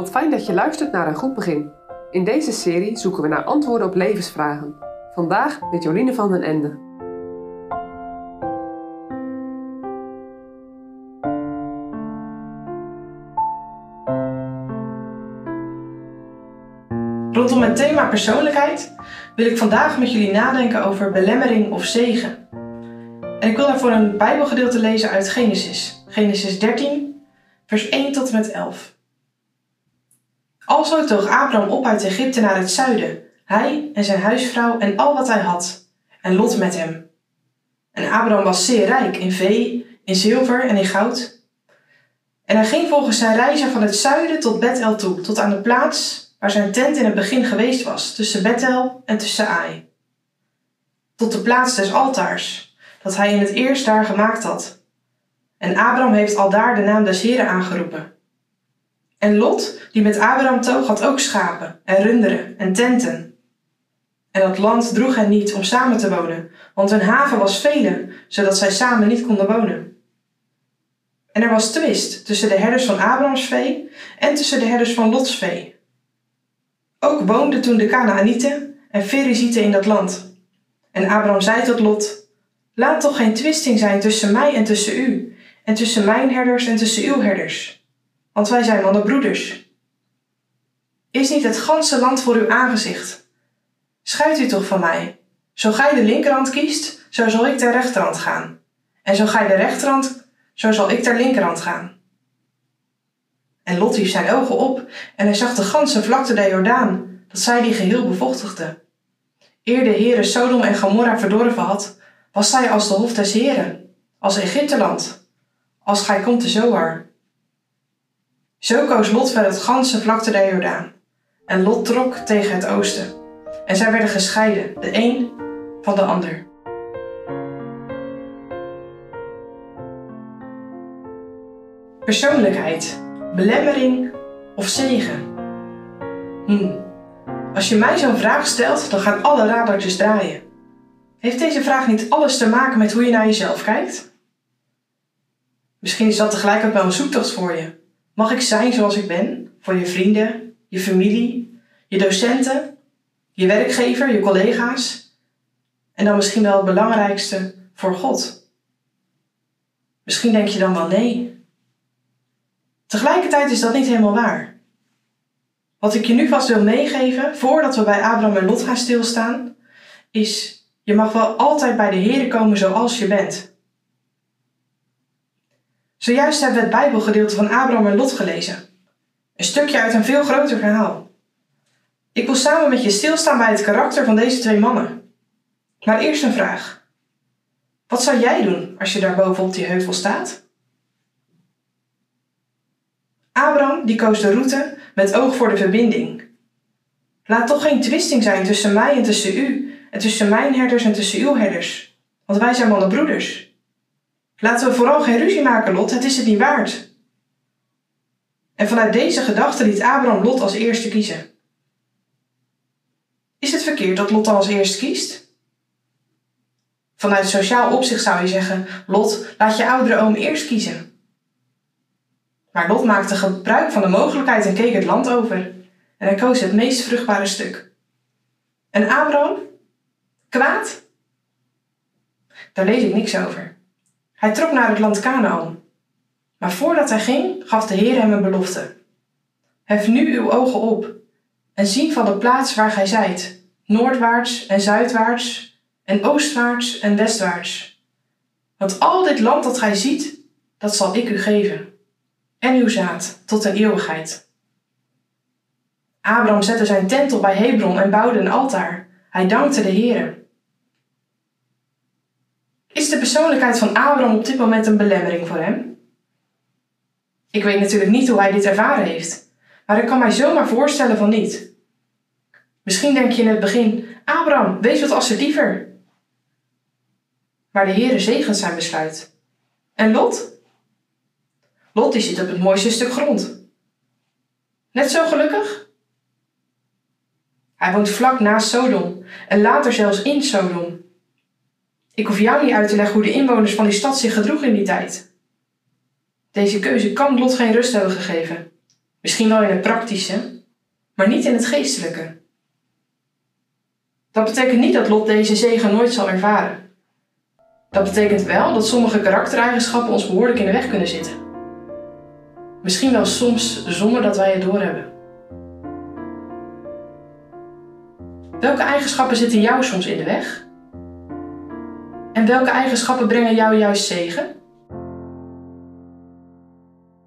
Wat fijn dat je luistert naar een goed begin. In deze serie zoeken we naar antwoorden op levensvragen. Vandaag met Joline van den Ende. Rondom het thema persoonlijkheid wil ik vandaag met jullie nadenken over belemmering of zegen. En ik wil daarvoor een Bijbelgedeelte lezen uit Genesis. Genesis 13, vers 1 tot en met 11. Alzo toog Abraham op uit Egypte naar het zuiden, hij en zijn huisvrouw en al wat hij had, en Lot met hem. En Abraham was zeer rijk in vee, in zilver en in goud. En hij ging volgens zijn reizen van het zuiden tot Bethel toe, tot aan de plaats waar zijn tent in het begin geweest was, tussen Bethel en tussen Ai. Tot de plaats des altaars, dat hij in het eerst daar gemaakt had. En Abraham heeft al daar de naam des Heren aangeroepen. En Lot, die met Abraham toog, had ook schapen en runderen en tenten. En dat land droeg hen niet om samen te wonen, want hun haven was vele, zodat zij samen niet konden wonen. En er was twist tussen de herders van Abrahams vee en tussen de herders van Lots vee. Ook woonden toen de Canaanieten en Ferizieten in dat land. En Abraham zei tot Lot: Laat toch geen twisting zijn tussen mij en tussen u, en tussen mijn herders en tussen uw herders, want wij zijn mannen broeders. Is niet het ganse land voor uw aangezicht? Scheid u toch van mij. Zo gij de linkerhand kiest, zo zal ik ter rechterhand gaan. En zo gij de rechterhand, zo zal ik ter linkerhand gaan. En Lot hief zijn ogen op en hij zag de ganse vlakte der Jordaan, dat zij die geheel bevochtigde. Eer de Heere Sodom en Gomorra verdorven had, was zij als de hof des Heren, als Egypteland, als gij komt de Zoar. Zo koos Lot ver het ganse vlakte der Jordaan. En Lot trok tegen het oosten. En zij werden gescheiden, de een van de ander. Persoonlijkheid, belemmering of zegen? Hm. Als je mij zo'n vraag stelt, dan gaan alle radertjes draaien. Heeft deze vraag niet alles te maken met hoe je naar jezelf kijkt? Misschien is dat tegelijk ook wel een zoektocht voor je. Mag ik zijn zoals ik ben? Voor je vrienden, je familie, je docenten, je werkgever, je collega's. En dan misschien wel het belangrijkste voor God. Misschien denk je dan wel nee. Tegelijkertijd is dat niet helemaal waar. Wat ik je nu vast wil meegeven, voordat we bij Abraham en Lot gaan stilstaan, is: je mag wel altijd bij de Heer komen zoals je bent. Zojuist hebben we het Bijbelgedeelte van Abraham en Lot gelezen. Een stukje uit een veel groter verhaal. Ik wil samen met je stilstaan bij het karakter van deze twee mannen. Maar eerst een vraag. Wat zou jij doen als je daar boven op die heuvel staat? Abraham die koos de route met oog voor de verbinding. Laat toch geen twisting zijn tussen mij en tussen u, en tussen mijn herders en tussen uw herders, want wij zijn mannen broeders. Laten we vooral geen ruzie maken, Lot, het is het niet waard. En vanuit deze gedachte liet Abraham Lot als eerste kiezen. Is het verkeerd dat Lot dan als eerste kiest? Vanuit sociaal opzicht zou je zeggen: Lot, laat je oudere oom eerst kiezen. Maar Lot maakte gebruik van de mogelijkheid en keek het land over. En hij koos het meest vruchtbare stuk. En Abraham? Kwaad? Daar lees ik niks over. Hij trok naar het land Canaan. Maar voordat hij ging, gaf de Heer hem een belofte. Hef nu uw ogen op en zie van de plaats waar gij zijt, noordwaarts en zuidwaarts en oostwaarts en westwaarts. Want al dit land dat gij ziet, dat zal ik u geven en uw zaad tot de eeuwigheid. Abraham zette zijn tent op bij Hebron en bouwde een altaar. Hij dankte de Heer. Is de persoonlijkheid van Abraham op dit moment een belemmering voor hem? Ik weet natuurlijk niet hoe hij dit ervaren heeft, maar ik kan mij zomaar voorstellen van niet. Misschien denk je in het begin: Abraham, wees wat assertiever. Maar de Heere zegent zijn besluit. En Lot? Lot die zit op het mooiste stuk grond. Net zo gelukkig? Hij woont vlak naast Sodom en later zelfs in Sodom. Ik hoef jou niet uit te leggen hoe de inwoners van die stad zich gedroegen in die tijd. Deze keuze kan Lot geen rust hebben gegeven. Misschien wel in het praktische, maar niet in het geestelijke. Dat betekent niet dat Lot deze zegen nooit zal ervaren. Dat betekent wel dat sommige karaktereigenschappen ons behoorlijk in de weg kunnen zitten. Misschien wel soms zonder dat wij het doorhebben. Welke eigenschappen zitten jou soms in de weg? En welke eigenschappen brengen jou juist zegen?